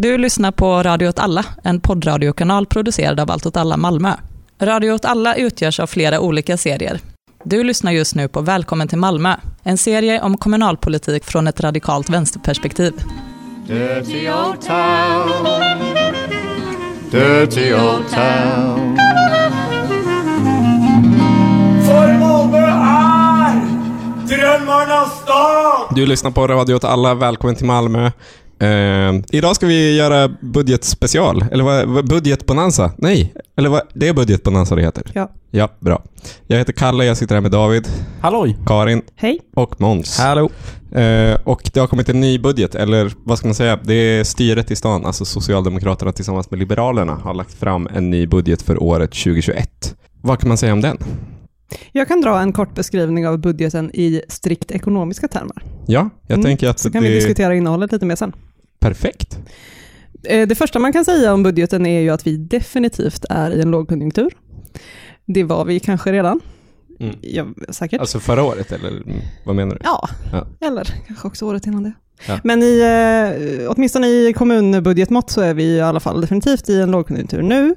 Du lyssnar på Radio åt alla, en poddradiokanal producerad av Allt åt alla Malmö. Radio åt alla utgörs av flera olika serier. Du lyssnar just nu på Välkommen till Malmö, en serie om kommunalpolitik från ett radikalt vänsterperspektiv. Dirty old town. Dirty old town. För Malmö är drömmarnas stad! Du lyssnar på Radio åt alla, välkommen till Malmö. Eh, idag ska vi göra budgetspecial, eller vad, vad budgetbonanza? Nej, eller vad, det är budgetbonanza det heter. Ja. Ja, bra. Jag heter Kalle, jag sitter här med David, Halloj! Karin Hej. och Måns. Hallå! Eh, och det har kommit en ny budget, eller vad ska man säga? Det är styret i stan, alltså Socialdemokraterna tillsammans med Liberalerna har lagt fram en ny budget för året 2021. Vad kan man säga om den? Jag kan dra en kort beskrivning av budgeten i strikt ekonomiska termer. Ja, jag Mm, tänker att Så kan det vi diskutera innehållet lite mer sen. perfekt. Eh, Det första man kan säga om budgeten är ju att vi definitivt är i en lågkonjunktur. Det var vi kanske redan. Mm. Ja, säkert. Alltså förra året, eller vad menar du? Ja, Ja. eller kanske också året innan det. Ja. Men i, eh, åtminstone i kommunbudgetmått så är vi i alla fall definitivt i en lågkonjunktur nu.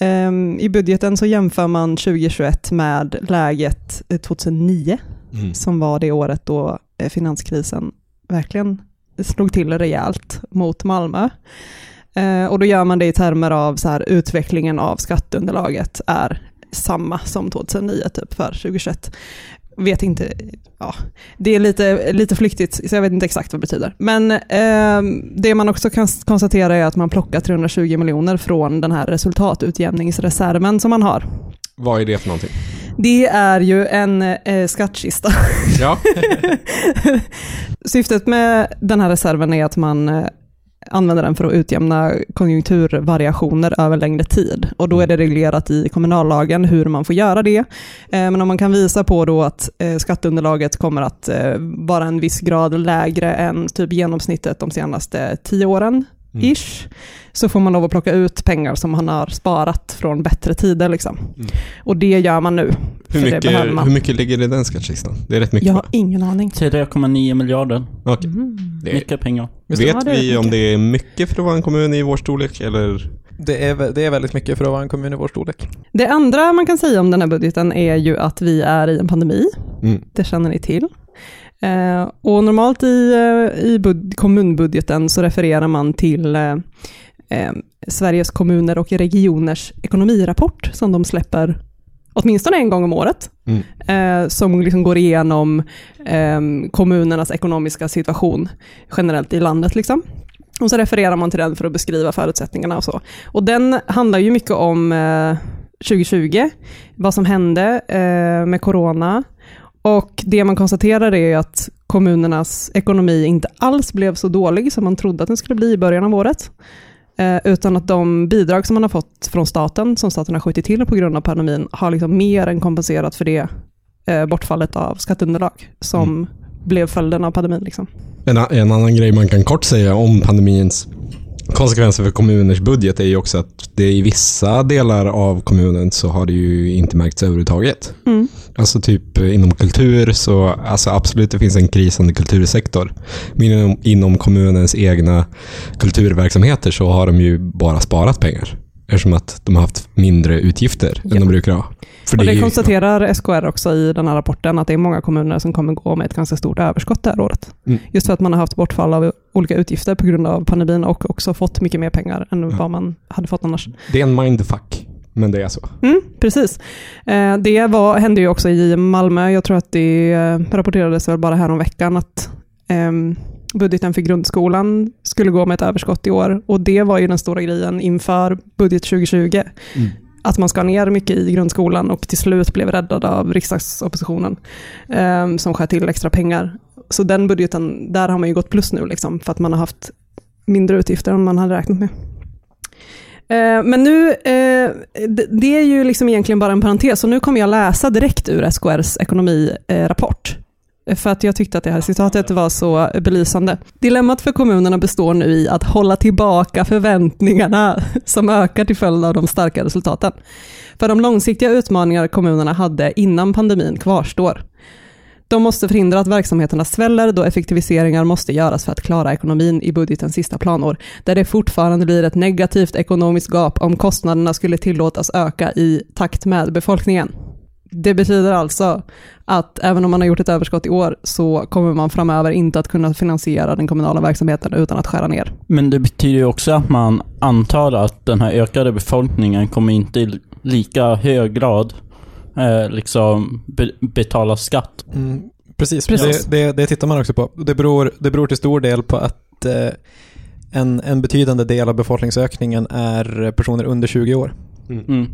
Ehm, I budgeten så jämför man 2021 med läget eh, 2009, Mm. som var det året då eh, finanskrisen verkligen slog till rejält mot Malmö. Eh, Och då gör man det i termer av så här, utvecklingen av skatteunderlaget är samma som 2009 typ för 2021. Vet inte, ja, det är lite, lite flyktigt så jag vet inte exakt vad det betyder. Men eh, det man också kan konstatera är att man plockar 320 miljoner från den här resultatutjämningsreserven som man har. Vad är det för någonting? Det är ju en eh, skattkista. Ja. Syftet med den här reserven är att man använder den för att utjämna konjunkturvariationer över längre tid. Och då är det reglerat i kommunallagen hur man får göra det. Eh, Men om man kan visa på då att eh, skatteunderlaget kommer att eh, vara en viss grad lägre än typ genomsnittet de senaste tio åren, Mm. ish, så får man lov att plocka ut pengar som man har sparat från bättre tider. Liksom. Mm. Och det gör man nu. Hur det mycket, hur mycket ligger i den skattkistan? Det är rätt mycket Jag har ingen aning. 3,9 miljarder. Okej. Mm. Det är, Mycket pengar. Vet det vi om mycket. det är mycket för att vara en kommun i vår storlek eller? Det är, det är väldigt mycket för att vara en kommun i vår storlek. Det andra man kan säga om den här budgeten är ju att vi är i en pandemi. Mm. Det känner ni till. Eh, och normalt i, eh, i bud- kommunbudgeten så refererar man till eh, eh, Sveriges kommuner och regioners ekonomirapport som de släpper åtminstone en gång om året. Mm. Eh, som liksom går igenom eh, kommunernas ekonomiska situation generellt i landet. Liksom. Och så refererar man till den för att beskriva förutsättningarna och så. Och den handlar ju mycket om eh, 2020, vad som hände eh, med corona. Och det man konstaterar är att kommunernas ekonomi inte alls blev så dålig som man trodde att den skulle bli i början av året. Eh, utan att de bidrag som man har fått från staten, som staten har skjutit till på grund av pandemin, har liksom mer än kompenserat för det eh, bortfallet av skatteunderlag som blev följden av pandemin. Liksom. En, en annan grej man kan kort säga om pandemins konsekvenser för kommuners budget är ju också att det i vissa delar av kommunen så har det ju inte märkts överhuvudtaget. Mm. Alltså typ eh, inom kultur så, alltså absolut det finns en krisande kultursektor. Men inom, inom kommunens egna kulturverksamheter så har de ju bara sparat pengar. Eftersom att de har haft mindre utgifter än Ja. de brukar ha. För Och det ju- konstaterar SKR också i den här rapporten, att det är många kommuner som kommer gå med ett ganska stort överskott det här året. Mm. Just för att man har haft bortfall av olika utgifter på grund av pandemin och också fått mycket mer pengar än Ja. vad man hade fått annars. Det är en mindfuck, men det är så. Mm, precis. Eh, det var, hände ju också i Malmö. Jag tror att det eh, rapporterades väl bara här om veckan att ehm, budgeten för grundskolan skulle gå med ett överskott i år. Och det var ju den stora grejen inför budget 2020. Mm. Att man ska ner mycket i grundskolan och till slut blev räddad av riksdagsoppositionen eh, som skär till extra pengar. Så den budgeten, där har man ju gått plus nu liksom, för att man har haft mindre utgifter än man hade räknat med. Eh, Men nu, eh, det- det är ju liksom egentligen bara en parentes, och nu kommer jag läsa direkt ur SKRs ekonomirapport. För att jag tyckte att det här citatet var så belysande. Dilemmat för kommunerna består nu i att hålla tillbaka förväntningarna som ökar till följd av de starka resultaten. För de långsiktiga utmaningar kommunerna hade innan pandemin kvarstår. De måste förhindra att verksamheterna sväller då effektiviseringar måste göras för att klara ekonomin i budgetens sista planår, där det fortfarande blir ett negativt ekonomiskt gap om kostnaderna skulle tillåtas öka i takt med befolkningen. Det betyder alltså att även om man har gjort ett överskott i år så kommer man framöver inte att kunna finansiera den kommunala verksamheten utan att skära ner. Men det betyder ju också att man antar att den här ökade befolkningen kommer inte i lika hög grad eh, liksom be betala skatt. Mm, precis, Precis. Det, det, det tittar man också på. Det beror, det beror till stor del på att eh, en, en betydande del av befolkningsökningen är personer under 20 år Mm.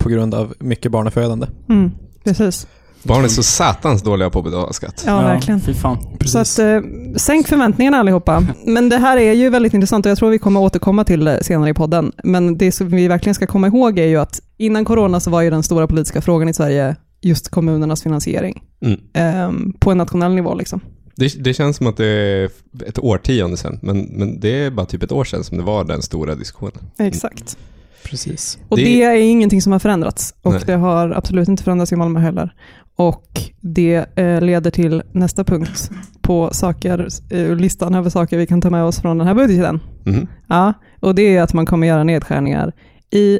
På grund av mycket barnafödande. Mm, precis. Barn är så satans dåliga på att betala skatt. Ja, verkligen. Fy fan. Så att, eh, sänk förväntningarna allihopa. Men det här är ju väldigt intressant och jag tror vi kommer återkomma till det senare i podden. Men det som vi verkligen ska komma ihåg är ju att innan corona så var ju den stora politiska frågan i Sverige just kommunernas finansiering. Mm. Eh, på en nationell nivå liksom. Det, det känns som att det är ett årtionde sedan, men, men det är bara typ ett år sedan som det var den stora diskussionen. Exakt. Precis. Och det, Det- är ingenting som har förändrats. Och Nej. det har absolut inte förändrats i Malmö heller. Och det eh, leder till nästa punkt på saker, eh, listan över saker vi kan ta med oss från den här budgeten. Mhm. Ja, och det är att man kommer göra nedskärningar i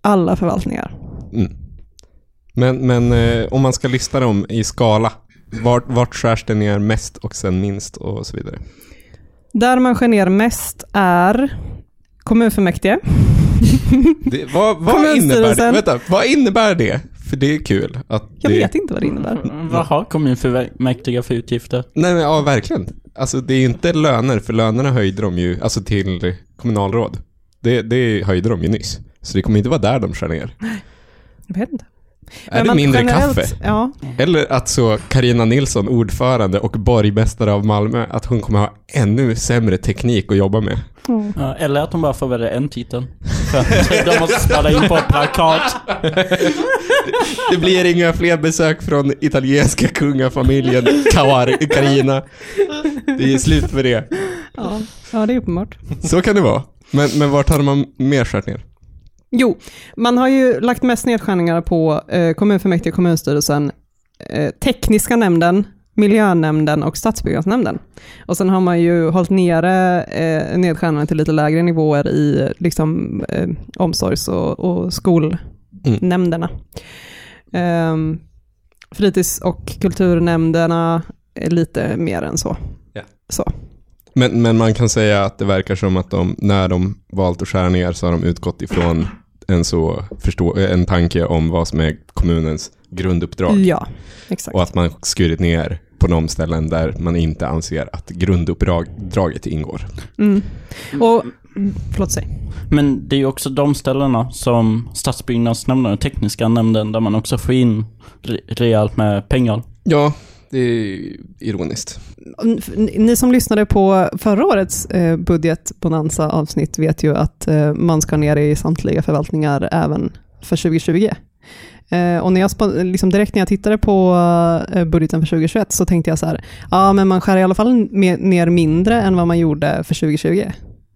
alla förvaltningar. Mm. Men, men eh, om man ska lista dem i skala, vart, vart skärs det ner mest och sen minst och så vidare? Där man skär ner mest är kommunfullmäktige. Det, vad, vad, innebär det? Vänta, vad innebär det? För det är kul att Jag det... vet inte vad det innebär. Vad har kommunfullmäktige för utgifter? Nej men ja, verkligen. Alltså det är inte löner, för lönerna höjde de ju, alltså till kommunalråd. Det, det höjde de ju nyss. Så det kommer inte vara där de skär ner. Jag vet inte. Är Men det mindre kaffe? Ja, Eller att så Karina Nilsson, ordförande och borgmästare av Malmö, att hon kommer ha ännu sämre teknik att jobba med. Ja, eller att de bara får välja en titel. För de måste spara in på ett plakat. Det blir inga fler besök från italienska kungafamiljen Karina. Det är slut med det. ja, ja, det är uppenbart. Så kan det vara. Men, men vart hade man mer skärt ner? Jo, man har ju lagt mest nedskärningar på eh, kommunfullmäktige, kommunstyrelsen, eh, tekniska nämnden, miljönämnden och stadsbyggnadsnämnden. Och sen har man ju hållit nere eh, nedskärningarna till lite lägre nivåer i liksom, eh, omsorgs och, och skolnämnderna. Ehm, fritids och kulturnämnderna är lite mer än så. Ja. så. Men, men man kan säga att det verkar som att de, när de valt att skära ner så har de utgått ifrån en, så förstå, en tanke om vad som är kommunens grunduppdrag. Ja, exakt. Och att man skurit ner på de ställen där man inte anser att grunduppdraget ingår. Mm. Och, förlåt, säg. Men det är ju också de ställena som stadsbyggnadsnämnden och tekniska nämnden där man också får in re- rejält med pengar. Ja, det är ironiskt. Ni som lyssnade på förra årets eh, budgetbonanza-avsnitt vet ju att eh, man ska ner i samtliga förvaltningar även för 2020. Eh, och när jag liksom direkt när jag tittade på budgeten för 2021 så tänkte jag så här, ja men man skär i alla fall ner mindre än vad man gjorde för 2020.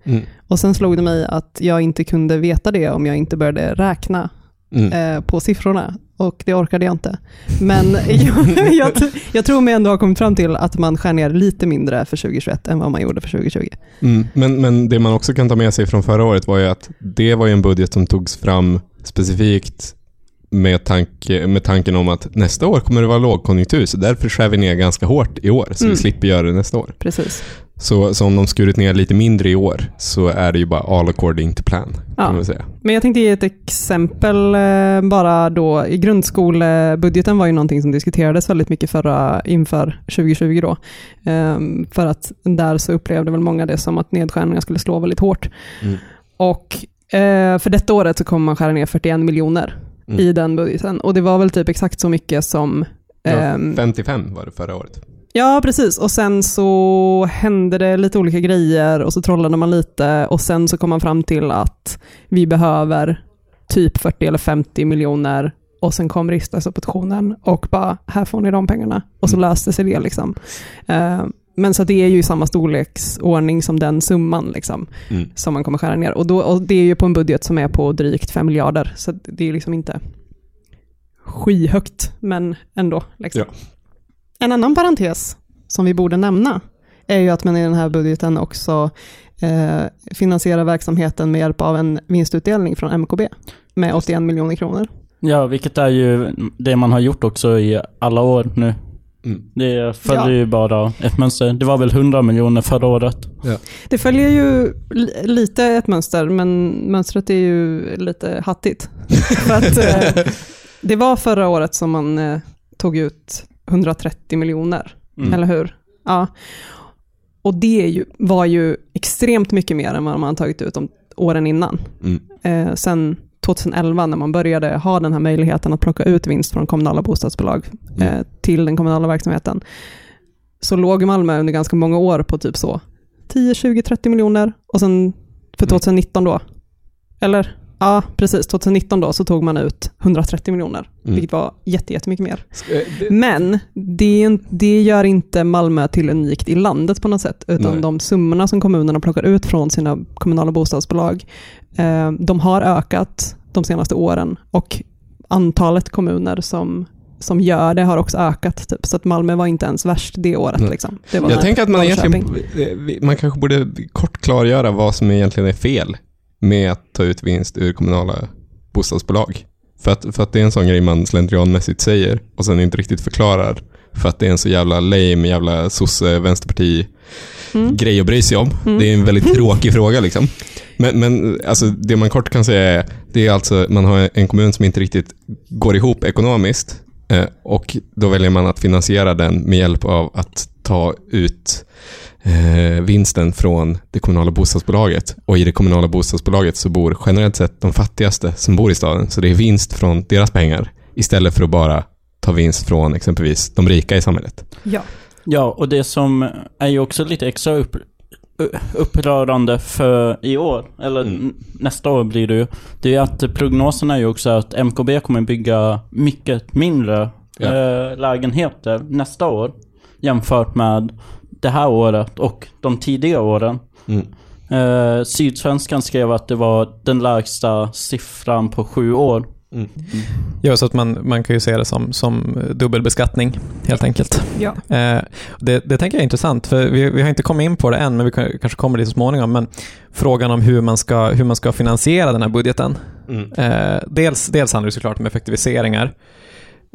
Mm. Och sen slog det mig att jag inte kunde veta det om jag inte började räkna Mm. på siffrorna och det orkade jag inte. Men jag, jag, jag tror mig ändå ha kommit fram till att man skär ner lite mindre för 2021 än vad man gjorde för 2020. Mm. Men, men det man också kan ta med sig från förra året var ju att det var en budget som togs fram specifikt med, tanke, med tanken om att nästa år kommer det vara lågkonjunktur, så därför skär vi ner ganska hårt i år, så Mm. vi slipper göra det nästa år. Precis. Så, så om de skurit ner lite mindre i år, så är det ju bara all according to plan, Ja. Men jag tänkte ge ett exempel eh, bara då. I grundskolebudgeten var ju någonting som diskuterades väldigt mycket förra, inför 2020 då. Ehm, för att där så upplevde väl många det som att nedskärningar skulle slå väldigt hårt. Mm. Och eh, för detta året så kommer man skära ner 41 miljoner Mm. i den budgeten. Och det var väl typ exakt så mycket som Ja, ehm, 55 var det förra året. Ja, precis. Och sen så hände det lite olika grejer och så trollade man lite och sen så kom man fram till att vi behöver typ 40 eller 50 miljoner och sen kom riksdagsoppositionen och bara, här får ni de pengarna. Och så Mm. löste sig det liksom. Eh, men så det är ju samma storleksordning som den summan liksom, Mm. som man kommer skära ner. Och, då, och det är ju på en budget som är på drygt 5 miljarder, så det är liksom inte skyhögt, men ändå. Liksom. Ja. En annan parentes som vi borde nämna är ju att man i den här budgeten också eh, finansierar verksamheten med hjälp av en vinstutdelning från MKB med 81 miljoner kronor. Ja, vilket är ju det man har gjort också i alla år nu. Mm. Det följer Ja. ju bara ett mönster. Det var väl 100 miljoner förra året. Det följer ju li- lite ett mönster, men mönstret är ju lite hattigt. För att, eh, det var förra året som man eh, tog ut 130 miljoner, Mm. eller hur? Ja. Och det ju, var ju extremt mycket mer än vad man tagit ut de åren innan. Mm. Eh, sen 2011 när man började ha den här möjligheten att plocka ut vinst från kommunala bostadsbolag eh, Mm. till den kommunala verksamheten, så låg Malmö under ganska många år på typ så 10, 20, 30 miljoner och sen för Mm. 2019 då, eller ja precis, 2019 då så tog man ut 130 miljoner, Mm. vilket var jätte, jättemycket mer. Eh, Men det, det gör inte Malmö till unikt i landet på något sätt, utan Nej. de summorna som kommunerna plockar ut från sina kommunala bostadsbolag, eh, de har ökat de senaste åren och antalet kommuner som, som gör det har också ökat. Typ. Så att Malmö var inte ens värst det året. Liksom. Det Jag tänker att man egentligen, eh, man kanske borde kort klargöra vad som egentligen är fel med att ta ut vinst ur kommunala bostadsbolag. För att, för att det är en sån grej man slentrianmässigt säger och sen inte riktigt förklarar. För att det är en så jävla lame, jävla sosse, vänsterparti Mm. grej att bry sig om. Mm. Det är en väldigt tråkig fråga liksom. Men, men alltså, det man kort kan säga är, det är alltså, man har en kommun som inte riktigt går ihop ekonomiskt eh, och då väljer man att finansiera den med hjälp av att ta ut eh, vinsten från det kommunala bostadsbolaget. Och i det kommunala bostadsbolaget så bor generellt sett de fattigaste som bor i staden. Så det är vinst från deras pengar istället för att bara ta vinst från exempelvis de rika i samhället. Ja. Ja, och det som är ju också lite extra upp, upprörande för i år, eller Mm. nästa år blir det ju, det är att prognoserna är ju också att MKB kommer bygga mycket mindre Ja. eh, lägenheter nästa år jämfört med det här året och de tidiga åren. Mm. Eh, Sydsvenskan skrev att det var den lägsta siffran på sju år. Mm. Ja, så att man, man kan ju se det som, som dubbelbeskattning helt enkelt. Ja. Eh, det, det tänker jag är intressant, för vi, vi har inte kommit in på det än, men vi kan, kanske kommer dit så småningom. Men frågan om hur man ska, hur man ska finansiera den här budgeten. Mm. Eh, dels, dels handlar det såklart om effektiviseringar,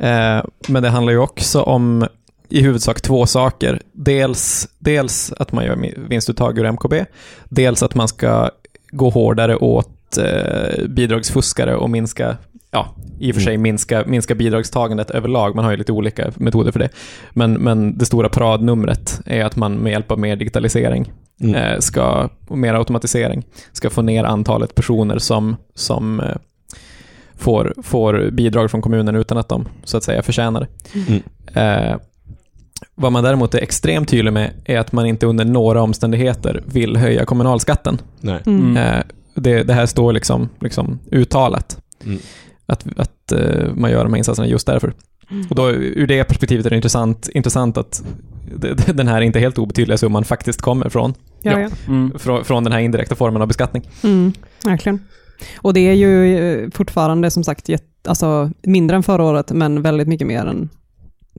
eh, men det handlar ju också om i huvudsak två saker. Dels, dels att man gör vinstuttag ur MKB, dels att man ska gå hårdare åt eh, bidragsfuskare och minska Ja, i och för sig minska, minska bidragstagandet överlag. Man har ju lite olika metoder för det. Men, men det stora paradnumret är att man med hjälp av mer digitalisering Mm. eh, ska, och mer automatisering ska få ner antalet personer som, som eh, får, får bidrag från kommunen utan att de så att säga förtjänar det. Mm. Eh, vad man däremot är extremt tydlig med är att man inte under några omständigheter vill höja kommunalskatten. Nej. Mm. Mm. Eh, det, det här står liksom, liksom uttalat. Mm. Att, att eh, man gör de här insatserna just därför. Och då, ur det perspektivet är det intressant, intressant att den här inte helt obetydliga summan faktiskt kommer från, Ja, Ja. Mm. från, från den här indirekta formen av beskattning. Mm, verkligen. Och det är ju eh, fortfarande som sagt jätt, alltså, mindre än förra året, men väldigt mycket mer än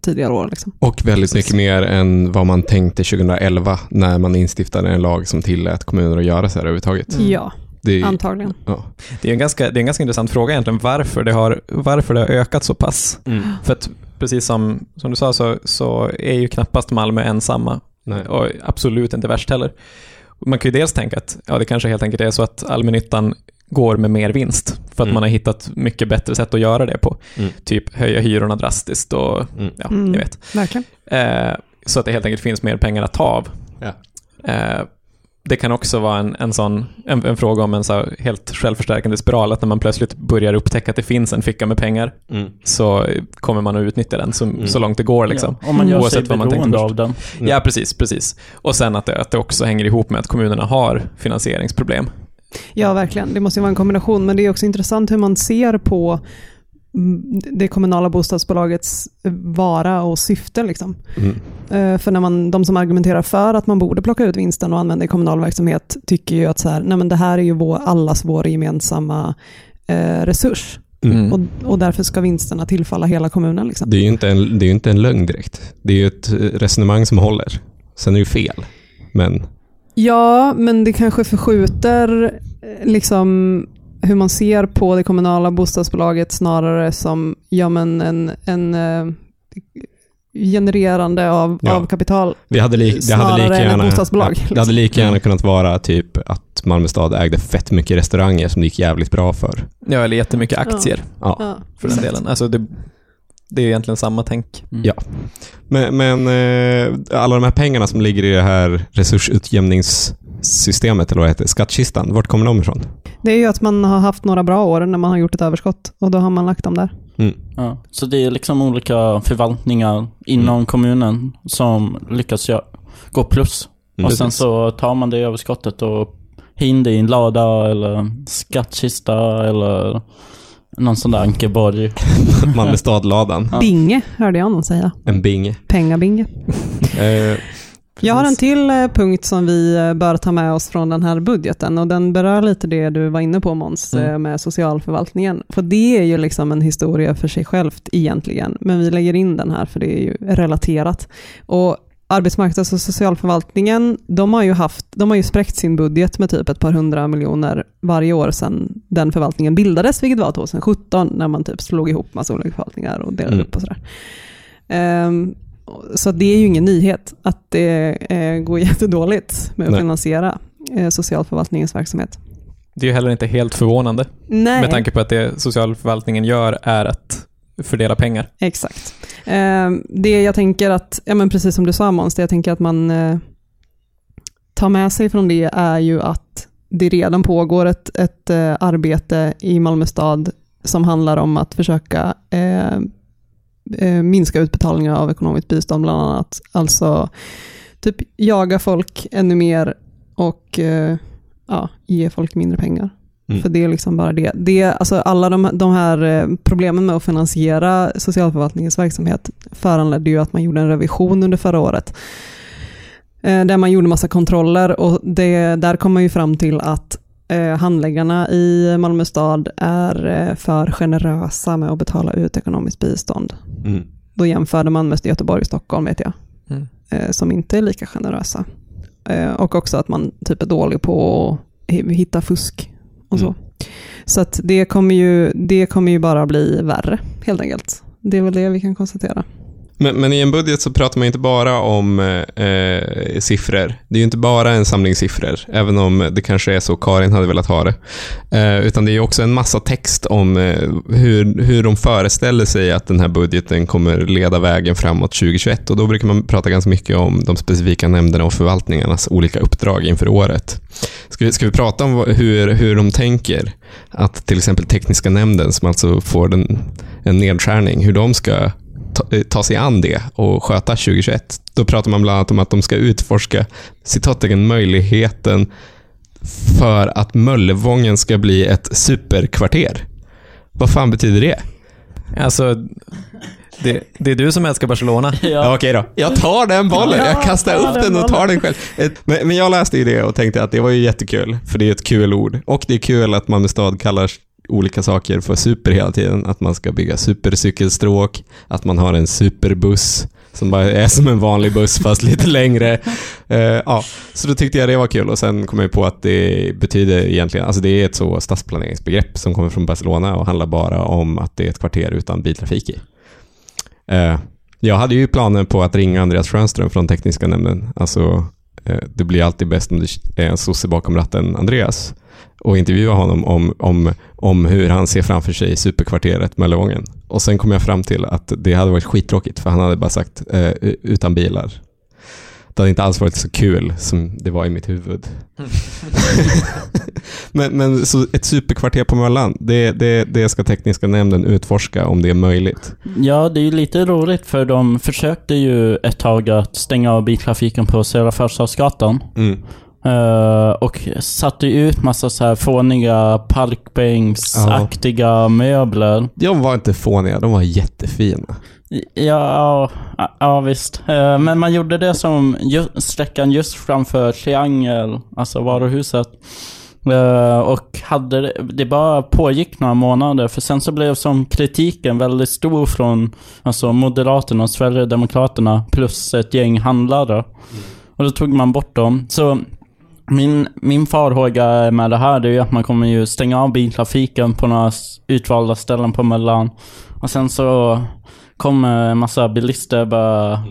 tidigare år. Liksom. Och väldigt mycket mer än vad man tänkte 2011 när man instiftade en lag som tillät kommuner att göra så här överhuvudtaget. Mm. Ja, Det är, antagligen. ja. Det är en ganska, det är en ganska intressant fråga egentligen, varför det har, varför det har ökat så pass. För att precis som, som du sa så, så är ju knappast Malmö ensamma Nej. och absolut inte värst heller. Man kan ju dels tänka att ja, det kanske helt enkelt är så att allmännyttan går med mer vinst för att Mm. man har hittat mycket bättre sätt att göra det på. Mm. Typ höja hyrorna drastiskt och Mm. ja, Mm. ni vet. Verkligen. Eh, så att det helt enkelt finns mer pengar att ta av. Ja. Eh, det kan också vara en, en, sån, en, en fråga om en så helt självförstärkande spiral, att när man plötsligt börjar upptäcka att det finns en ficka med pengar Mm. så kommer man att utnyttja den så, Mm. så långt det går. Liksom. Ja, om man gör sig Oavsett vad man tänkte beroende av den. Mm. Ja, precis, precis. Och sen att det, att det också hänger ihop med att kommunerna har finansieringsproblem. Ja, verkligen. Det måste ju vara en kombination, men det är också intressant hur man ser på mm, det kommunala bostadsbolagets vara och syfte. Liksom. Mm. Eh, För när man, de som argumenterar för att man borde plocka ut vinsten och använda i kommunal verksamhet tycker ju att så här, nej men det här är ju vår, allas vår gemensamma eh, resurs. Mm. Och, och därför ska vinsterna tillfalla hela kommunen. Liksom. Det är ju inte en, det är inte en lögn direkt. Det är ju ett eh, resonemang som håller. Sen är det ju fel. Men Ja, men det kanske förskjuter eh, liksom hur man ser på det kommunala bostadsbolaget snarare som ja, men en, en eh, genererande av, Ja. av kapital. det hade, li, det hade lika än ett gärna, bostadsbolag, ja, det liksom. hade lika gärna kunnat vara typ att Malmö stad ägde fett mycket restauranger som det gick jävligt bra för. Ja, eller jättemycket aktier Ja. Ja, för den delen. Alltså det, det är egentligen samma tänk. Mm. Ja. Men, men eh, alla de här pengarna som ligger i det här resursutjämningssystemet, eller vad det heter, skattkistan, vart kommer de ifrån? Det är ju att man har haft några bra år när man har gjort ett överskott och då har man lagt dem där. Ja. Så det är liksom olika förvaltningar inom Mm. kommunen som lyckas gå plus. Mm. och sen så tar man det överskottet och har in det i en lada eller skattkista eller någon sån där Ankeborg. Malmö stad-ladan. Ja. Binge hörde jag någon säga. En bing. Pengabinge. Eh, Jag har en till eh, punkt som vi eh, bör ta med oss från den här budgeten och den berör lite det du var inne på Måns Mm. med socialförvaltningen. För det är ju liksom en historia för sig självt egentligen, men vi lägger in den här för det är ju relaterat. Och Arbetsmarknads och socialförvaltningen, de har ju, haft, de har ju spräckt sin budget med typ ett par hundra miljoner varje år sedan den förvaltningen bildades, vilket var 2017 när man typ slog ihop massa olika förvaltningar och delade Mm. upp och sådär. Ehm, så det är ju ingen nyhet att det eh, går jättedåligt med att Nej. finansiera eh, socialförvaltningens verksamhet. Det är ju heller inte helt förvånande Nej, med tanke på att det socialförvaltningen gör är att fördela pengar. exakt. Eh, det jag tänker att, ja men precis som du sa Måns, det jag tänker att man eh, tar med sig från det är ju att det redan pågår ett, ett eh, arbete i Malmö stad som handlar om att försöka eh, minska utbetalningar av ekonomiskt bistånd bland annat. Alltså typ jaga folk ännu mer och eh, ja, ge folk mindre pengar. Mm. För det är liksom bara det. det alltså alla de, de här eh, problemen med att finansiera socialförvaltningens verksamhet föranledde ju att man gjorde en revision under förra året. Eh, där man gjorde massa kontroller och det, där kom man ju fram till att eh, handläggarna i Malmö stad är för generösa med att betala ut ekonomiskt bistånd. mm. Då jämförde man med Göteborg och Stockholm vet jag, Mm. eh, som inte är lika generösa. Eh, och också att man typ är dålig på att hi- hitta fusk och så. Mm. Så att det kommer, ju, det kommer ju bara bli värre, helt enkelt. Det är väl det vi kan konstatera. Men, men i en budget så pratar man inte bara om eh, eh, siffror. Det är ju inte bara en samling siffror, även om det kanske är så Karin hade velat ha det. Eh, utan det är också en massa text om eh, hur, hur de föreställer sig att den här budgeten kommer leda vägen framåt 2021. Och då brukar man prata ganska mycket om de specifika nämnderna och förvaltningarnas olika uppdrag inför året. Ska vi, ska vi prata om hur, hur de tänker att till exempel tekniska nämnden, som alltså får den, en nedskärning, hur de ska ta, eh, ta sig an det och sköta 2021. Då pratar man bland annat om att de ska utforska citattecken möjligheten för att Möllevången ska bli ett superkvarter. Vad fan betyder det? Alltså, det, det är du som älskar Barcelona. Ja, okej då. Jag tar den bollen. Jag kastar upp den och tar den själv. Ett- Men, men jag läste ju det och tänkte att det var ju jättekul, för det är ett kul ord. Och det är kul att Malmö stad kallar olika saker för super hela tiden. Att man ska bygga supercykelstråk, att man har en superbuss som bara är som en vanlig buss fast lite längre. Uh, ja, så då tyckte jag det var kul och sen kom jag på att det betyder egentligen, alltså det är ett så stadsplaneringsbegrepp som kommer från Barcelona och handlar bara om att det är ett kvarter utan biltrafik i. Uh, jag hade ju planer på att ringa Andreas Schönström från tekniska nämnden. Alltså, uh, det blir alltid bäst om det är en sosse bakom ratten, Andreas. Och intervjua honom om, om, om hur han ser framför sig superkvarteret Möllevången. Och sen kom jag fram till att det hade varit skittråkigt för han hade bara sagt eh, utan bilar. Det hade inte alls varit så kul som det var i mitt huvud. men, men så ett superkvarter på Möllan, det, det, det ska tekniska nämnden utforska om det är möjligt. Ja, det är ju lite roligt för de försökte ju ett tag att stänga av biltrafiken på Södra Förstadsgatan. Mm. Eh, och satte ut massa så här fåniga parkbänksaktiga möbler. De var inte fåniga, de var jättefina. Ja, ja, ja visst. Eh, men man gjorde det som ju, sträckan just framför Triangel, alltså varuhuset. Eh, och hade det, det bara pågick några månader, för sen så blev som kritiken väldigt stor från alltså Moderaterna och Sverigedemokraterna plus ett gäng handlare. Och då tog man bort dem. Så min, min farhåga med det här det är ju att man kommer ju stänga av biltrafiken på några utvalda ställen på Möllan. Och sen så kommer en massa bilister bara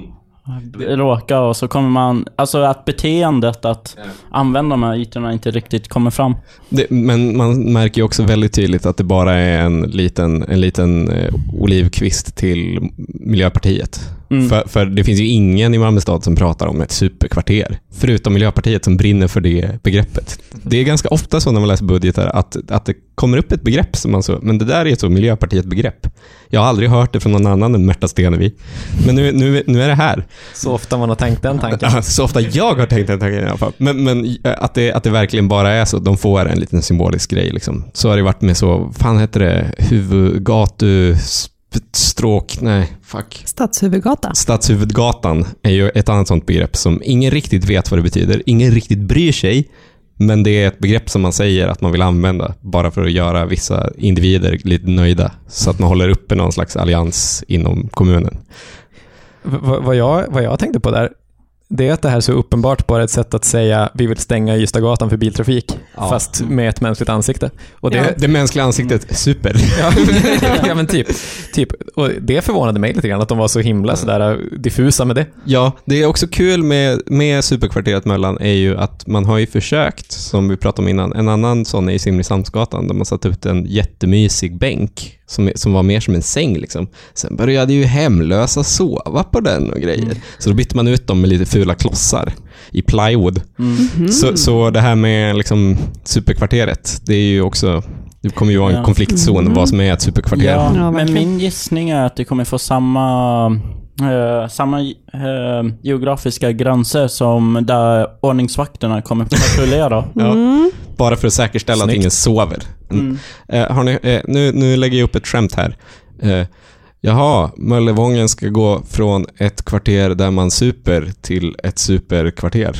råka och så kommer man, alltså att beteendet att använda de här ytorna inte riktigt kommer fram. Det, men man märker ju också väldigt tydligt att det bara är en liten, en liten eh, olivkvist till Miljöpartiet. Mm. För, för det finns ju ingen i Malmö stad som pratar om ett superkvarter, förutom Miljöpartiet som brinner för det begreppet. Det är ganska ofta så när man läser budgetar att, att det kommer upp ett begrepp som man så, men det där är ett så Miljöpartiet-begrepp. Jag har aldrig hört det från någon annan än Märta Stenevi. Men nu, nu, nu är det här. Så ofta man har tänkt den tanken. Så ofta jag har tänkt den tanken i alla fall. Men, men eh, att, det, att det verkligen bara är så. De får en liten symbolisk grej. Liksom. Så har det varit med så, fan heter det, huvudgatu, sp- stråk, nej, fuck. Stadshuvudgata. Stadshuvudgatan är ju ett annat sånt begrepp som ingen riktigt vet vad det betyder. Ingen riktigt bryr sig. Men det är ett begrepp som man säger att man vill använda bara för att göra vissa individer lite nöjda. Så att man håller uppe någon slags allians inom kommunen. V- vad, jag, vad jag tänkte på där, det är att det här så uppenbart bara är ett sätt att säga vi vill stänga Ystadgatan för biltrafik, Ja. fast med ett mänskligt ansikte. Och det, Det, det mänskliga ansiktet, super. Ja, ja men typ, typ. Och det förvånade mig lite grann att de var så himla sådär diffusa med det. Ja, det är också kul med, med superkvarteret Möllan är ju att man har ju försökt, som vi pratade om innan, en annan sån är i Simrishamnsgatan där man satt ut en jättemysig bänk som, som var mer som en säng. Liksom. Sen började ju hemlösa sova på den och grejer. Så då bytte man ut dem med lite fula klossar i plywood. Så, så det här med liksom, superkvarteret, det är ju också det kommer ju vara en Ja. konfliktzon vad som är ett superkvarter. Ja, Ja, men min gissning är att det kommer få samma, eh, samma eh, geografiska gränser som där ordningsvakterna kommer patrullera. Ja. Bara för att säkerställa Snyggt. att ingen sover. Mm. Eh, har ni, eh, nu, nu lägger jag upp ett skämt här. Eh, jaha, Möllevången ska gå från ett kvarter där man super till ett superkvarter.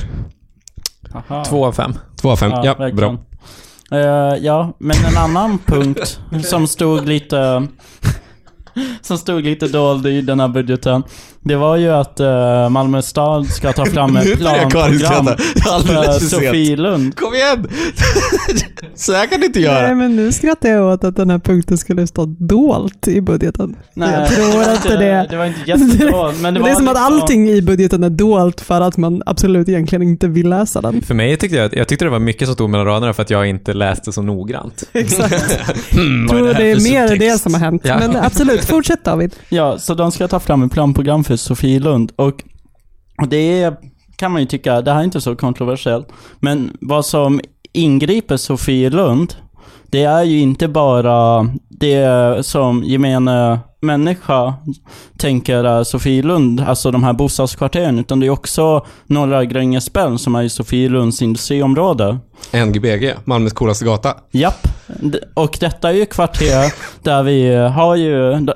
Aha. Två av fem. Två av fem. Ja, verkligen. bra. Eh, ja, men en annan punkt som stod lite som stod lite dold i den här budgeten. Det var ju att uh, Malmö stad ska ta fram ett planprogram för. Sofielund. Kom igen! Så här kan du inte Nej, göra. men nu skrattar jag åt att den här punkten skulle stå dolt i budgeten. jag tror inte det. Det var inte jättedolt, men det, Det, var är som att liksom- allting i budgeten är dolt för att man absolut egentligen inte vill läsa den. För mig tyckte jag, jag tyckte det var mycket som stod mellan raderna för att jag inte läste så noggrant. Exakt. Hmm, tror det det är mer subtext? det som har hänt. Ja. Men absolut, fortsätt David. Ja, så de ska ta fram ett planprogram för Sofielund och det är, kan man ju tycka, det här är inte så kontroversiellt. Men vad som ingriper Sofielund, det är ju inte bara det som gemene människa tänker är Sofielund, alltså de här bostadskvarteren, utan det är också Norra Grängesberg som är i Sofielunds industriområde. NGBG, Malmös coolaste gata. Japp. Och detta är ju kvarter där vi har ju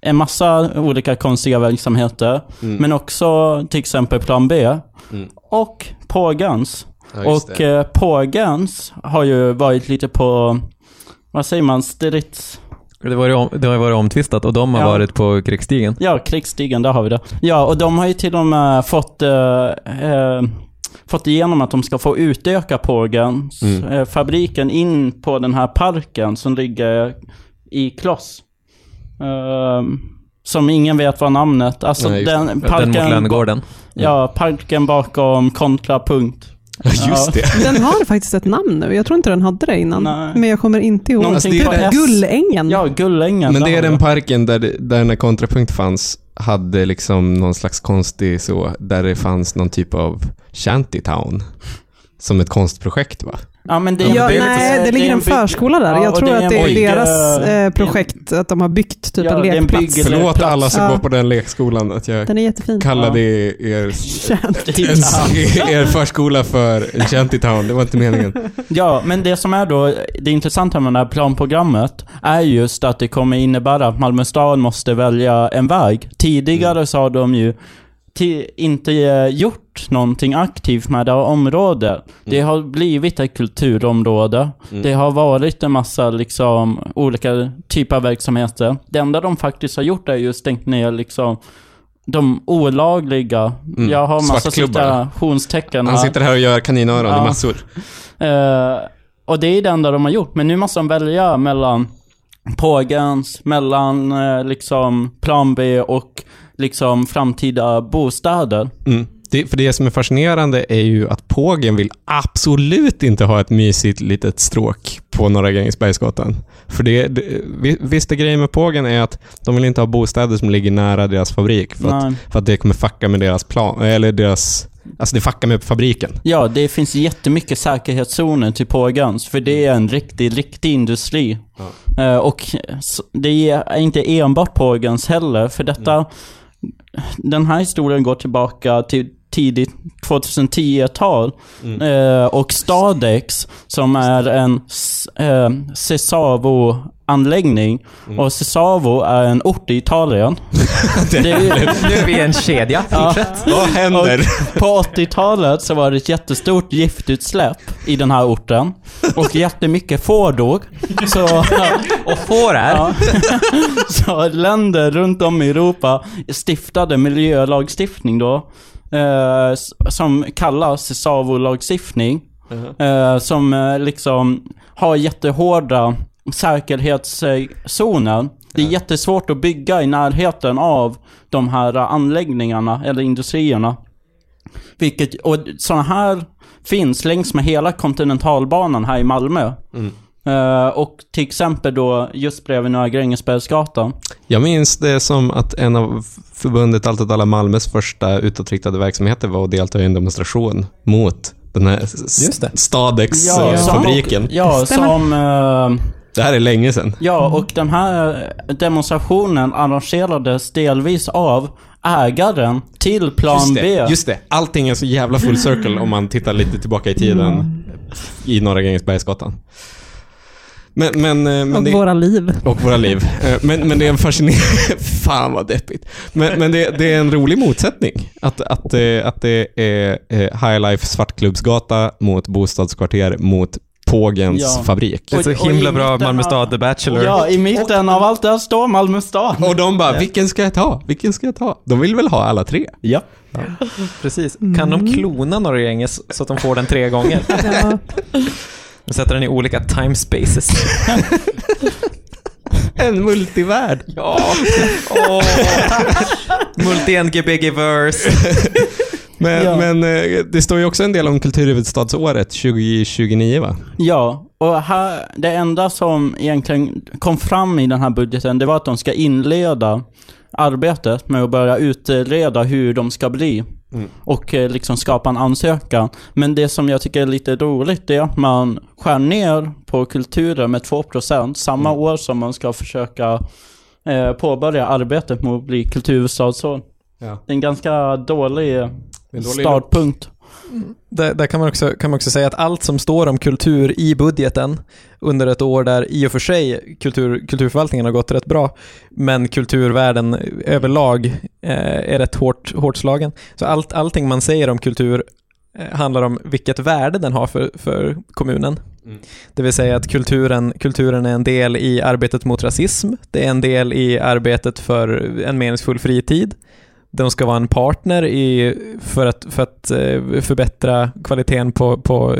en massa olika konstiga verksamheter. Mm. Men också till exempel Plan B. Mm. Och Pågans. Ja, och eh, Pågans har ju varit lite på, vad säger man, strids... Det, var ju om, det har ju varit omtvistat och de har Ja. varit på krigsstigen. Ja, krigsstigen, där har vi det. Ja, och de har ju till och med fått, eh, eh, fått igenom att de ska få utöka Pågans Mm. eh, fabriken in på den här parken som ligger i Kloss. Eh, som ingen vet vad namnet, alltså Nej, den Den parken... mot Lönngården. Ja, parken bakom kontrapunkt. Just det. Den har faktiskt ett namn nu. Jag tror inte den hade det innan. Nej. Men jag kommer inte ihåg. Någonting Alltså, på det är- S. Gullängen. Ja, Gullängen. Men det är den parken där, där när kontrapunkt fanns, hade liksom någon slags konstig så, där det fanns någon typ av shantytown. Som ett konstprojekt va? Ja, men det, Ja, det är lite nej, så- det ligger en bygg- förskola där. Ja, jag tror det att en det är bygge- deras det eh, en- projekt, att de har byggt typ Ja, en det är en lekplats. bygge- Förlåt alla som Ja. går på den lekskolan att jag Den är jättefin. kallade er, er, er förskola för en shantytown. Det var inte meningen. Ja, men det som är då, det intressanta med det här planprogrammet är just att det kommer innebära att Malmö stad måste välja en väg. Tidigare så har de ju inte gjort någonting aktivt med det här området. Det har blivit ett kulturområde. Det har varit en massa liksom olika typer av verksamheter. Det enda de faktiskt har gjort är ju stängt ner liksom de olagliga, Mm. jag har massa Svartklubbar. citationstecken Han sitter här och gör kaninöron Ja. i massor. Eh, och det är det enda de har gjort. Men nu måste de välja mellan pågens, mellan eh, liksom plan B och liksom framtida bostäder. Mm. Det, för det som är fascinerande är ju att Pågen vill absolut inte ha ett mysigt litet stråk på Norra Grängesbergsgatan. För det, det, vi- visst grejen med Pågen är att de vill inte ha bostäder som ligger nära deras fabrik. För att, för att det kommer fucka med deras plan, eller deras... Alltså det fuckar med fabriken. Ja, det finns jättemycket säkerhetszoner till pågens, för det är en riktig, riktig industri. Eh, och det är inte enbart pågens heller, för detta... Den här historien går tillbaka till tidigt 2010-tal. Eh, och Stadex, som är en eh, Cesavo-anläggning. Och Cesavo är en ort i Italien. det är, Nu är vi en kedja. ja. Vad händer? Och på 80-talet så var det ett jättestort giftutsläpp i den här orten. Och jättemycket får dog. Så, Och får är. ja. så länder runt om i Europa stiftade miljölagstiftning då. Eh, som kallas SAVO-lagstiftning. Eh, som eh, liksom har jättehårda säkerhetszoner. Det är jättesvårt att bygga i närheten av de här anläggningarna eller industrierna. Vilket, och sådana här finns längs med hela kontinentalbanan här i Malmö. Eh, och till exempel då just bredvid Norra Grängesbergsgatan. Jag minns det som att en av förbundet Allt åt alla Malmös första utåtriktade verksamheter var att delta i en demonstration mot den här s- Just det. Stadex-fabriken. som, ja, Stämmer. som... eh, Det här är länge sedan. Ja, och den här demonstrationen arrangerades delvis av ägaren till Plan Just det, B. just det. Allting är så jävla full circle om man tittar lite tillbaka i tiden i Norra Grängesbergsgatan. Men, men, eh, men Och det, våra liv. och våra liv. Eh, Men, men det är en fascinerande... Fan vad deppigt. Men, men det, det är en rolig motsättning. Att, att, eh, att det är High Life Svartklubbsgata mot bostadskvarter mot Pågens Ja. fabrik. Det är så Och- och himla bra Malmö av- stad The Bachelor. Ja, i mitten av allt det här står Malmö stad. Och de bara, vilken ska jag ta? Vilken ska jag ta? De vill väl ha alla tre? Ja. Precis. Kan de klona Norra Gränges så att de får den tre gånger? Ja. De sätter den i olika time spaces. En multivärld. Ja. Oh. Multi-NGBG-verse. Men, Ja. men eh, det står ju också en del om kulturhuvudstadsåret 2029 va? Ja, och här, det enda som egentligen kom fram i den här budgeten, det var att de ska inleda arbetet med att börja utreda hur de ska bli. Och eh, liksom skapa en ansökan. Men det som jag tycker är lite roligt, är att man skär ner på kulturen med 2% samma år som man ska försöka eh, påbörja arbetet med att bli kulturhuvudstadsår. Ja. Det är en ganska dålig en dålig- startpunkt. Där, där kan, man också, kan man också säga att allt som står om kultur i budgeten under ett år där i och för sig kultur, kulturförvaltningen har gått rätt bra, men kulturvärlden överlag eh, är rätt hårt, hårt slagen. Så allt, allting man säger om kultur eh, handlar om vilket värde den har för, för kommunen. Mm. Det vill säga att kulturen, kulturen är en del i arbetet mot rasism, det är en del i arbetet för en meningsfull fritid, de ska vara en partner i, för att, för att eh, förbättra kvaliteten på, på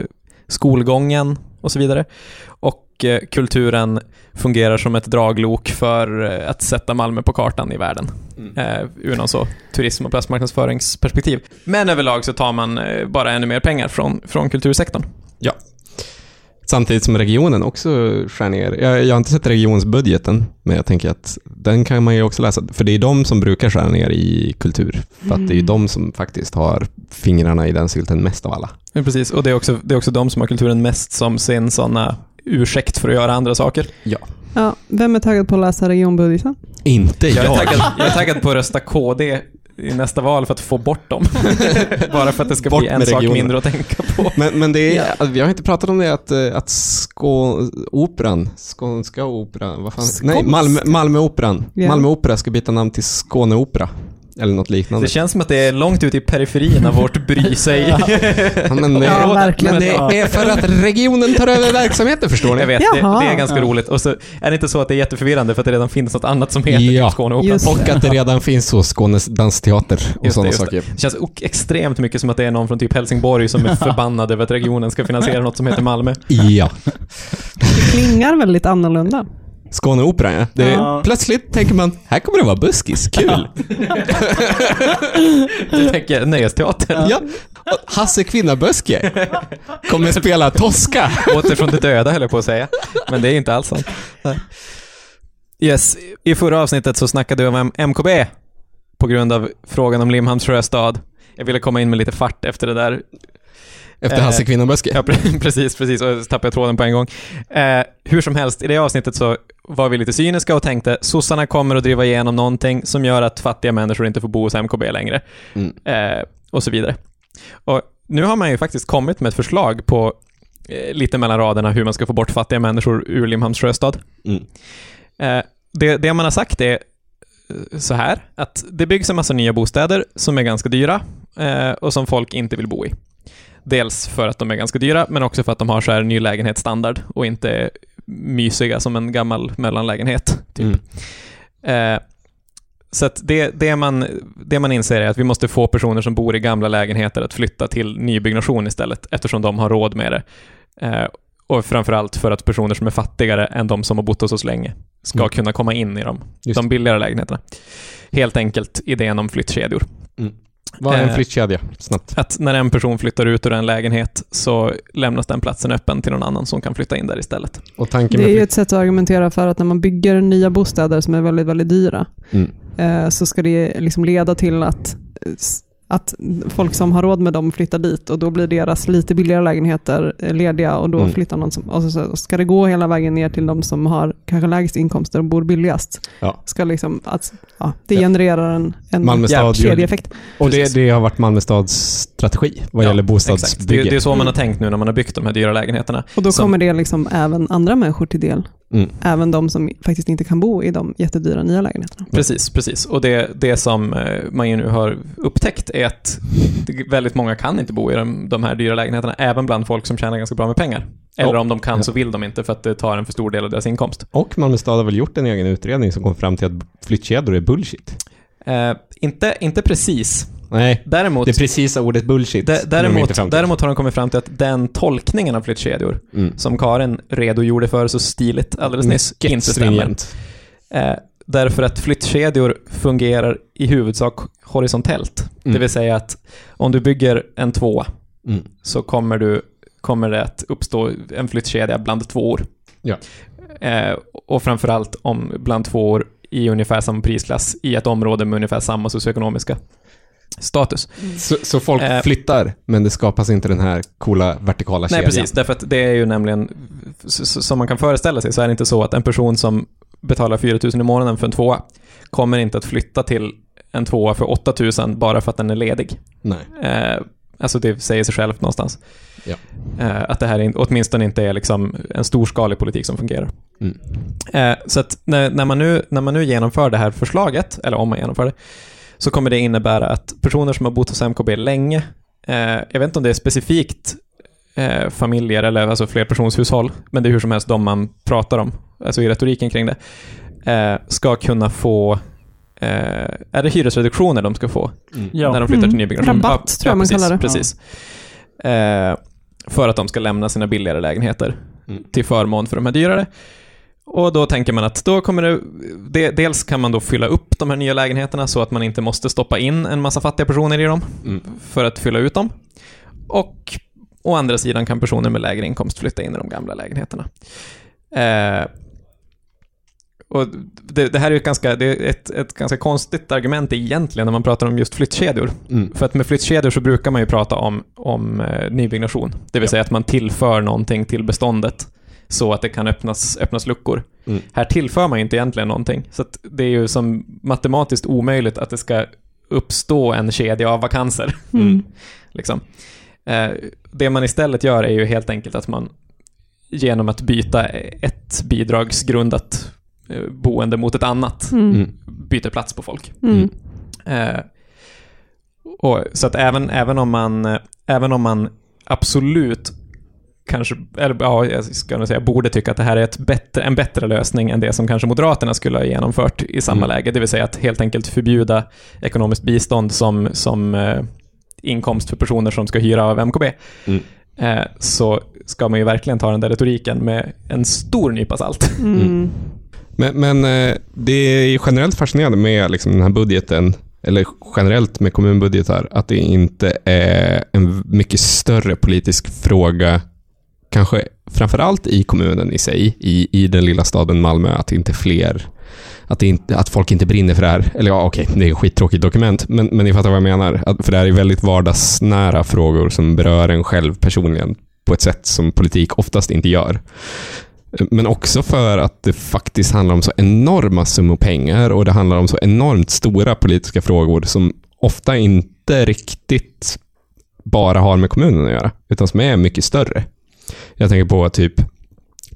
skolgången och så vidare. Och eh, kulturen fungerar som ett draglok för eh, att sätta Malmö på kartan i världen. Eh, ur någon så turism och plastmarknadsföringsperspektiv. Men överlag så tar man bara ännu mer pengar från, från kultursektorn. Samtidigt som regionen också skär ner. Jag, jag har inte sett regionsbudgeten, men jag tänker att den kan man ju också läsa. För det är de som brukar skära ner i kultur. För att det är ju de som faktiskt har fingrarna i den sylten mest av alla. Ja, precis, och det är, också, det är också de som har kulturen mest som sin sådana ursäkt för att göra andra saker. Ja, vem är taggad på att läsa regionbudgeten? Inte Jag är, jag. taggad, jag är taggad på att rösta KD i nästa val för att få bort dem. Bara för att det ska Bort bli en sak mindre att tänka på. Men, men det är, alltså, vi har inte pratat om det att, eh, att Skå, operan, Skånska operan, vad fan? Nej, Skånsk? Malmö, Malmöoperan. Ja. Malmö opera ska byta namn till Skåneopera. Eller något liknande. Det känns som att det är långt ute i periferin av vårt bry sig. Ja, men, eh, Ja, men det är för att regionen tar över verksamheten, förstår ni? Jag vet, det, det är ganska roligt. Och så är det inte så att det är jätteförvirrande för att det redan finns något annat som heter Ja. Skåneoperan. Just Och att det redan finns så Skånes dansteater och det, sådana saker. Det känns extremt mycket som att det är någon från typ Helsingborg som är förbannad över att regionen ska finansiera något som heter Malmö. Ja. Klingar väldigt annorlunda. Skåneoperan, ja. Det är, Ja. Plötsligt tänker man, här kommer det vara buskis. Kul. Du tänker Nöjesteatern. Ja. Hasse Kvinnaböske kommer spela Tosca. Åter från de döda höll jag på att säga. Men det är inte alls sant. Yes, i förra avsnittet så snackade vi om MKB på grund av frågan om Limhamns sjöstad. Jag ville komma in med lite fart efter det där. Efter Eh, Hasse Kvinnaböske. Ja, pre- precis, precis. Och så tappade jag tråden på en gång. Eh, hur som helst, i det avsnittet så var vi lite cyniska och tänkte sossarna kommer att driva igenom någonting som gör att fattiga människor inte får bo hos MKB längre. Mm. Eh, och så vidare. Och nu har man ju faktiskt kommit med ett förslag på eh, lite mellan raderna hur man ska få bort fattiga människor ur Limhamns sjöstad. Mm. Eh, det, det man har sagt är eh, så här, att det byggs en massa nya bostäder som är ganska dyra eh, och som folk inte vill bo i. Dels för att de är ganska dyra, men också för att de har så här ny lägenhetsstandard och inte är mysiga som en gammal mellanlägenhet. Typ. Mm. Eh, så det, det, man, det man inser är att vi måste få personer som bor i gamla lägenheter att flytta till nybyggnation istället, eftersom de har råd med det. Eh, och framförallt för att personer som är fattigare än de som har bott hos oss länge ska Mm. kunna komma in i dem, Just de billigare lägenheterna. Helt enkelt idén om flyttkedjor. Vad är en Eh, flyttkedja? Snabbt. Att när en person flyttar ut ur en lägenhet så lämnas den platsen öppen till någon annan som kan flytta in där istället. Och tanken Det är ju ett sätt att argumentera för att när man bygger nya bostäder som är väldigt, väldigt dyra, Mm. eh, så ska det liksom leda till att, att folk som har råd med dem flyttar dit och då blir deras lite billigare lägenheter eh, lediga och då Mm. flyttar någon som, och så- så ska det gå hela vägen ner till de som har kanske lägst inkomster och bor billigast. Ja. Ska liksom, att, ja, det Ja. genererar en, en Malmö stad gör- kedjeeffekt. Och det, det har varit Malmö stads strategi vad Ja, gäller Exakt. Det, bostadsbygge. det är så man har tänkt nu när man har byggt de här dyra lägenheterna. Och då Som- kommer det liksom även andra människor till del. Mm. Även de som faktiskt inte kan bo i de jättedyra nya lägenheterna. Precis, precis. Och det, det som eh, man ju nu har upptäckt är att väldigt många kan inte bo i de, de här dyra lägenheterna, även bland folk som tjänar ganska bra med pengar. Eller om de kan så vill de inte för att det tar en för stor del av deras inkomst. Och Malmö stad har väl gjort en egen utredning som kom fram till att flyttkedjor är bullshit. Eh, inte, inte precis. Nej, Däremot, det precisa ordet bullshit. däremot, däremot har de kommit fram till att den tolkningen av flyttkedjor Mm. som Karin redogjorde för så stiligt alldeles nyss Mycket inte stämmer. Eh, därför att flyttkedjor fungerar i huvudsak horisontellt. Mm. Det vill säga att om du bygger en tvåa Mm. så kommer, du, kommer det att uppstå en flyttkedja bland tvåor. Ja. Eh, och framförallt om bland tvåor i ungefär samma prisklass i ett område med ungefär samma socioekonomiska status. Så, så folk Eh. flyttar, men det skapas inte den här coola vertikala Nej, kedjan. precis. Därför att det är ju nämligen, som man kan föreställa sig, så är det inte så att en person som betalar 4 000 i månaden för en tvåa kommer inte att flytta till en tvåa för 8 000 bara för att den är ledig. Nej. Eh, alltså det säger sig självt någonstans. Ja. Eh, att det här in, åtminstone inte är liksom en storskalig politik som fungerar. Mm. Eh, så att när, när, man nu, när man nu genomför det här förslaget, eller om man genomför det, så kommer det innebära att personer som har bott hos MKB länge, eh, jag vet inte om det är specifikt eh, familjer eller alltså flerpersonshushåll, men det är hur som helst de man pratar om, alltså i retoriken kring det, eh, ska kunna få eh, är det hyresreduktioner de ska få Mm. Ja. när de flyttar till Mm. nybyggnation? Rabatt, tror jag man precis, kallar det. Precis. Eh, för att de ska lämna sina billigare lägenheter Mm. till förmån för de här dyrare. Och då tänker man att då kommer det, det... Dels kan man då fylla upp de här nya lägenheterna så att man inte måste stoppa in en massa fattiga personer i dem Mm. för att fylla ut dem. Och å andra sidan kan personer med lägre inkomst flytta in i de gamla lägenheterna. Eh, och det, det här är ju ett ganska, det är ett, ett ganska konstigt argument egentligen när man pratar om just flyttkedjor. Mm. För att med flyttkedjor så brukar man ju prata om, om eh, nybyggnation. Det vill Ja. säga att man tillför någonting till beståndet så att det kan öppnas, öppnas luckor. Mm. Här tillför man ju inte egentligen någonting. Så att det är ju som matematiskt omöjligt att det ska uppstå en kedja av vakanser. Mm. Liksom. Eh, det man istället gör är ju helt enkelt att man genom att byta ett bidragsgrundat eh, boende mot ett annat Mm. Mm. byter plats på folk. Mm. Eh, och, så att även, även, om man, eh, även om man absolut kanske, eller ja, jag ska nog säga, borde tycka att det här är ett bättre, en bättre lösning än det som kanske Moderaterna skulle ha genomfört i samma Mm. läge, det vill säga att helt enkelt förbjuda ekonomiskt bistånd som, som eh, inkomst för personer som ska hyra av MKB, Mm. eh, så ska man ju verkligen ta den där retoriken med en stor nypa salt. Mm. Men, men eh, det är ju generellt fascinerande med liksom den här budgeten, eller generellt med kommunbudgetar, att det inte är en mycket större politisk fråga, kanske framförallt i kommunen i sig, i, i den lilla staden Malmö, att inte fler att, inte, att folk inte brinner för det här. Eller ja, okej, det är ett skittråkigt dokument, men, men ni fattar vad jag menar. Att, för det här är väldigt vardagsnära frågor som berör en själv personligen på ett sätt som politik oftast inte gör. Men också för att det faktiskt handlar om så enorma summor pengar och det handlar om så enormt stora politiska frågor som ofta inte riktigt bara har med kommunen att göra, utan som är mycket större. Jag tänker på typ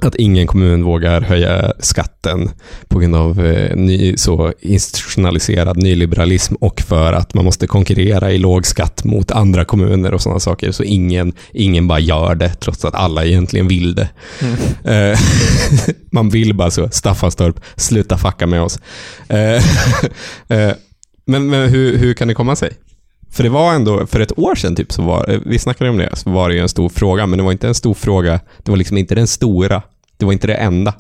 att ingen kommun vågar höja skatten på grund av eh, ny, så institutionaliserad nyliberalism och för att man måste konkurrera i låg skatt mot andra kommuner och sådana saker. Så ingen, ingen bara gör det, trots att alla egentligen vill det. Eh, man vill bara så, Staffanstorp, sluta fucka med oss. Eh, eh, men men hur, hur kan det komma sig? För det var ändå, för ett år sedan typ, så var, eh, vi snackade om det, så var det ju en stor fråga, men det var inte en stor fråga, det var liksom inte den stora, det var inte det enda.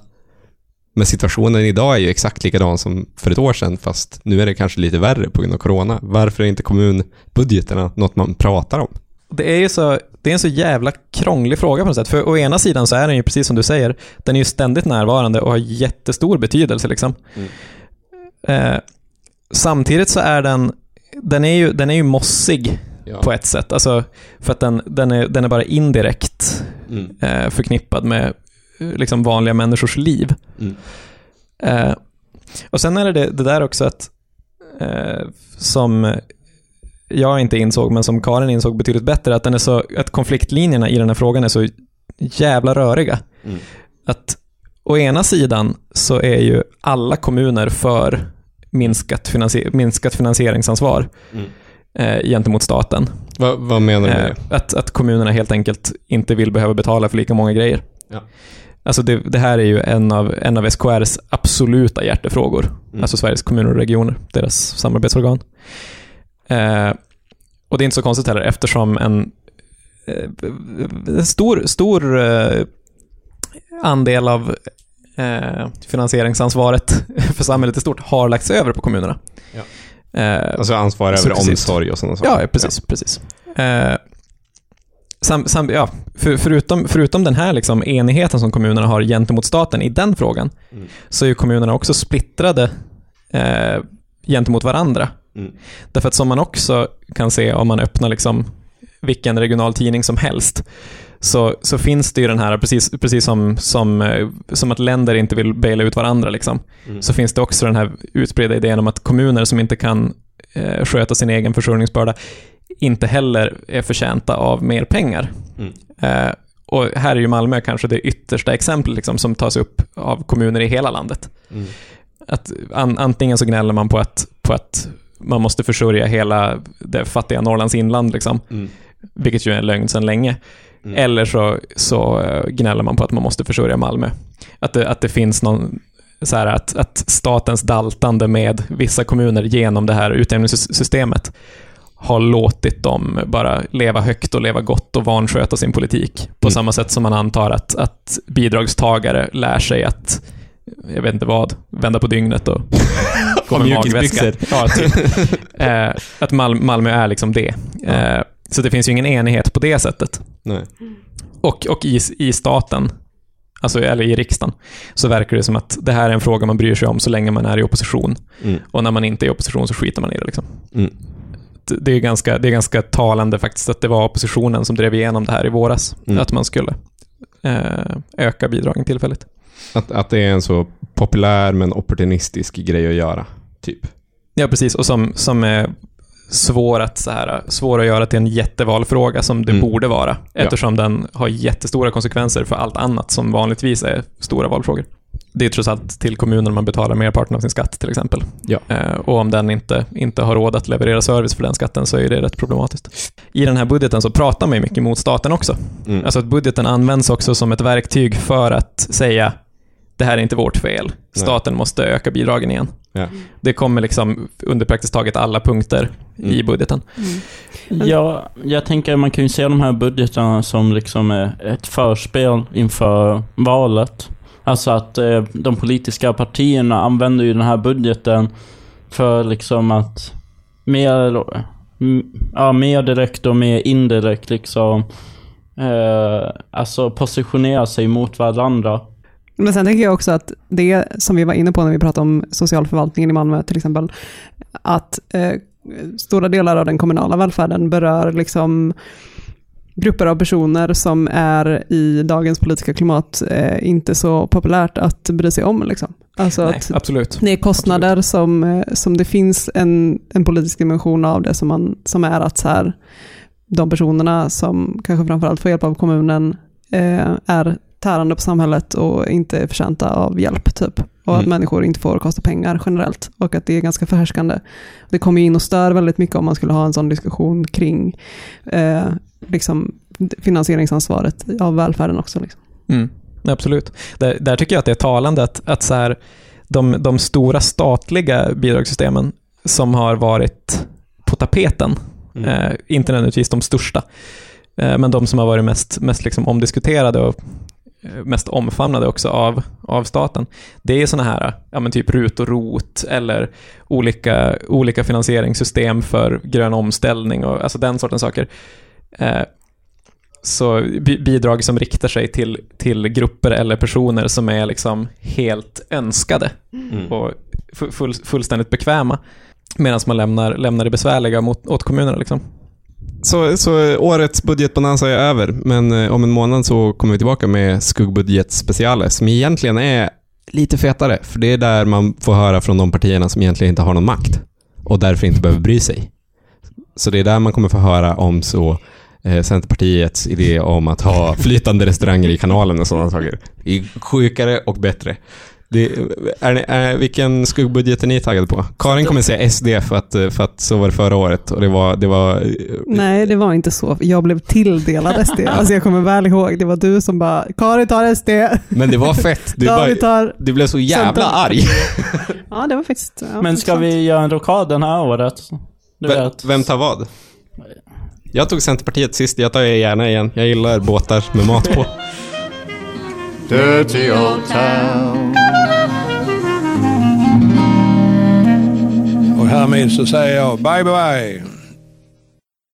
Men situationen idag är ju exakt likadan som för ett år sedan, fast nu är det kanske lite värre på grund av corona. Varför är inte kommunbudgeterna något man pratar om? Det är ju så, det är en så jävla krånglig fråga på något sätt. För å ena sidan så är den ju precis som du säger, den är ju ständigt närvarande och har jättestor betydelse liksom. Eh, samtidigt så är den, den är ju, den är ju mossig Ja. på ett sätt. Alltså, för att den, den, är, den är bara indirekt Mm. eh, förknippad med eh, liksom vanliga människors liv. Mm. Eh, och sen är det det, det där också att eh, som jag inte insåg, men som Karin insåg betydligt bättre, att, den är så, att konfliktlinjerna i den här frågan är så jävla röriga. Mm. Att å ena sidan så är ju alla kommuner för minskat, finansier, minskat finansieringsansvar Mm. eh, gentemot staten. Vad, vad menar du med Eh, det? att, att kommunerna helt enkelt inte vill behöva betala för lika många grejer. Ja. Alltså det, det här är ju en av, en av SKRs absoluta hjärtefrågor. Mm. Alltså Sveriges kommuner och regioner, deras samarbetsorgan. Eh, och det är inte så konstigt heller eftersom en, eh, en stor, stor eh, andel av eh, finansieringsansvaret för samhället i stort har lagts över på kommunerna. Ja. Eh, Alltså ansvar över omsorg och sådana saker. Ja, ja, precis. precis. Eh, sam, sam, ja, för, förutom, förutom den här liksom enigheten som kommunerna har gentemot staten i den frågan, Mm. så är ju kommunerna också splittrade eh, gentemot varandra. Mm. Därför att som man också kan se om man öppnar liksom vilken regional tidning som helst, så, så finns det ju den här, precis, precis som, som, eh, som att länder inte vill baila ut varandra, liksom, Mm. så finns det också den här utspridda idén om att kommuner som inte kan eh, sköta sin egen försörjningsbörda inte heller är förtjänta av mer pengar. Mm. Eh, och här är ju Malmö kanske det yttersta exemplet liksom, som tas upp av kommuner i hela landet. Mm. Att an, antingen så gnäller man på att, på att man måste försörja hela det fattiga Norrlands inland, liksom, Mm. vilket ju är en lögn sedan länge. Mm. Eller så, så eh, gnäller man på att man måste försörja Malmö. Att det, att det finns någon, så här att, att statens daltande med vissa kommuner genom det här utjämningssystemet har låtit dem bara leva högt och leva gott och vansköta sin politik. På Mm. samma sätt som man antar att, att bidragstagare lär sig att, jag vet inte vad, vända på dygnet och gå med magväska. Ja, typ. eh, att Mal Malmö är liksom det. Eh, så det finns ju ingen enighet på det sättet. Nej. Och, och i, i staten, alltså, eller i riksdagen, så verkar det som att det här är en fråga man bryr sig om så länge man är i opposition. Mm. Och när man inte är i opposition så skiter man i det. Liksom. Mm. Det- Det, är ganska, det är ganska talande faktiskt att det var oppositionen som drev igenom det här i våras. Mm. Att man skulle eh, öka bidragen tillfälligt. Att, att det är en så populär men opportunistisk grej att göra, typ. Ja, precis. Och som, som är svår att, så här, svår att göra till en jättevalfråga som det Mm. borde vara. Ja. Eftersom den har jättestora konsekvenser för allt annat som vanligtvis är stora valfrågor. det är trots allt till kommunen man betalar merparten av sin skatt till exempel. Ja. Eh, och om den inte, inte har råd att leverera service för den skatten så är det rätt problematiskt. I den här budgeten så pratar man mycket mot staten också. Mm. Alltså att budgeten används också som ett verktyg för att säga det här är inte vårt fel. Staten måste öka bidragen igen. Ja. Det kommer liksom under praktiskt taget alla punkter i Mm. budgeten. Ja, jag tänker man kan ju se de här budgetarna som liksom ett förspel inför valet. Alltså att eh, de politiska partierna använder ju den här budgeten för liksom att mer, mm, ja, mer direkt och mer indirekt liksom eh, alltså positionera sig mot varandra. Men sen tänker jag också att det som vi var inne på när vi pratade om socialförvaltningen i Malmö till exempel, att eh, stora delar av den kommunala välfärden berör liksom grupper av personer som är i dagens politiska klimat eh, inte så populärt att bry sig om. Liksom. Alltså Nej, absolut. det är kostnader som, eh, som det finns en, en politisk dimension av det som, man, som är att så här, de personerna som kanske framförallt får hjälp av kommunen eh, är tärande på samhället och inte är förtjänta av hjälp. Typ. Och att Mm. människor inte får kosta pengar generellt. Och att det är ganska förhärskande. Det kommer ju in och stör väldigt mycket om man skulle ha en sån diskussion kring eh, liksom finansieringsansvaret av välfärden också. Liksom. Mm, absolut. Där, där tycker jag att det är talande att, att så här, de, de stora statliga bidragssystemen som har varit på tapeten, Mm. eh, inte nödvändigtvis de största, eh, men de som har varit mest, mest liksom omdiskuterade och mest omfamnade också av, av staten. Det är såna här, ja men typ RUT och ROT eller olika, olika finansieringssystem för grön omställning och alltså den sortens saker. Eh, så bi- bidrag som riktar sig till, till grupper eller personer som är liksom helt önskade Mm. och fu- full, fullständigt bekväma. Medan man lämnar, lämnar det besvärliga mot, åt kommunerna. Liksom. Så, så årets budgetbonanza är över, men eh, om en månad så kommer vi tillbaka med skuggbudgetspecialer som egentligen är lite fetare, för det är där man får höra från de partierna som egentligen inte har någon makt och därför inte behöver bry sig. Så det är där man kommer få höra om så eh, Centerpartiets idé om att ha flytande restauranger i kanalen och sådana saker. Det är sjukare och bättre. Det, är, är, vilken skuggbudget är ni taggade på? Karin kommer säga SD för att, eh, för att så var det förra året och det var, det var eh, Nej, det var inte så. Jag blev tilldelad SD. Alltså jag kommer väl ihåg, det var du som bara, Karin tar SD. Men det var fett. Du, bara, tar... du blev så jävla Centern. arg. Ja, det var faktiskt... Ja, Men ska vi göra en rockad den här året? Du Vem, vet. vem tar vad? Jag tog Centerpartiet sist, jag tar er gärna igen. Jag gillar båtar med mat på. Dirty old town. Och härmed så säger jag bye bye.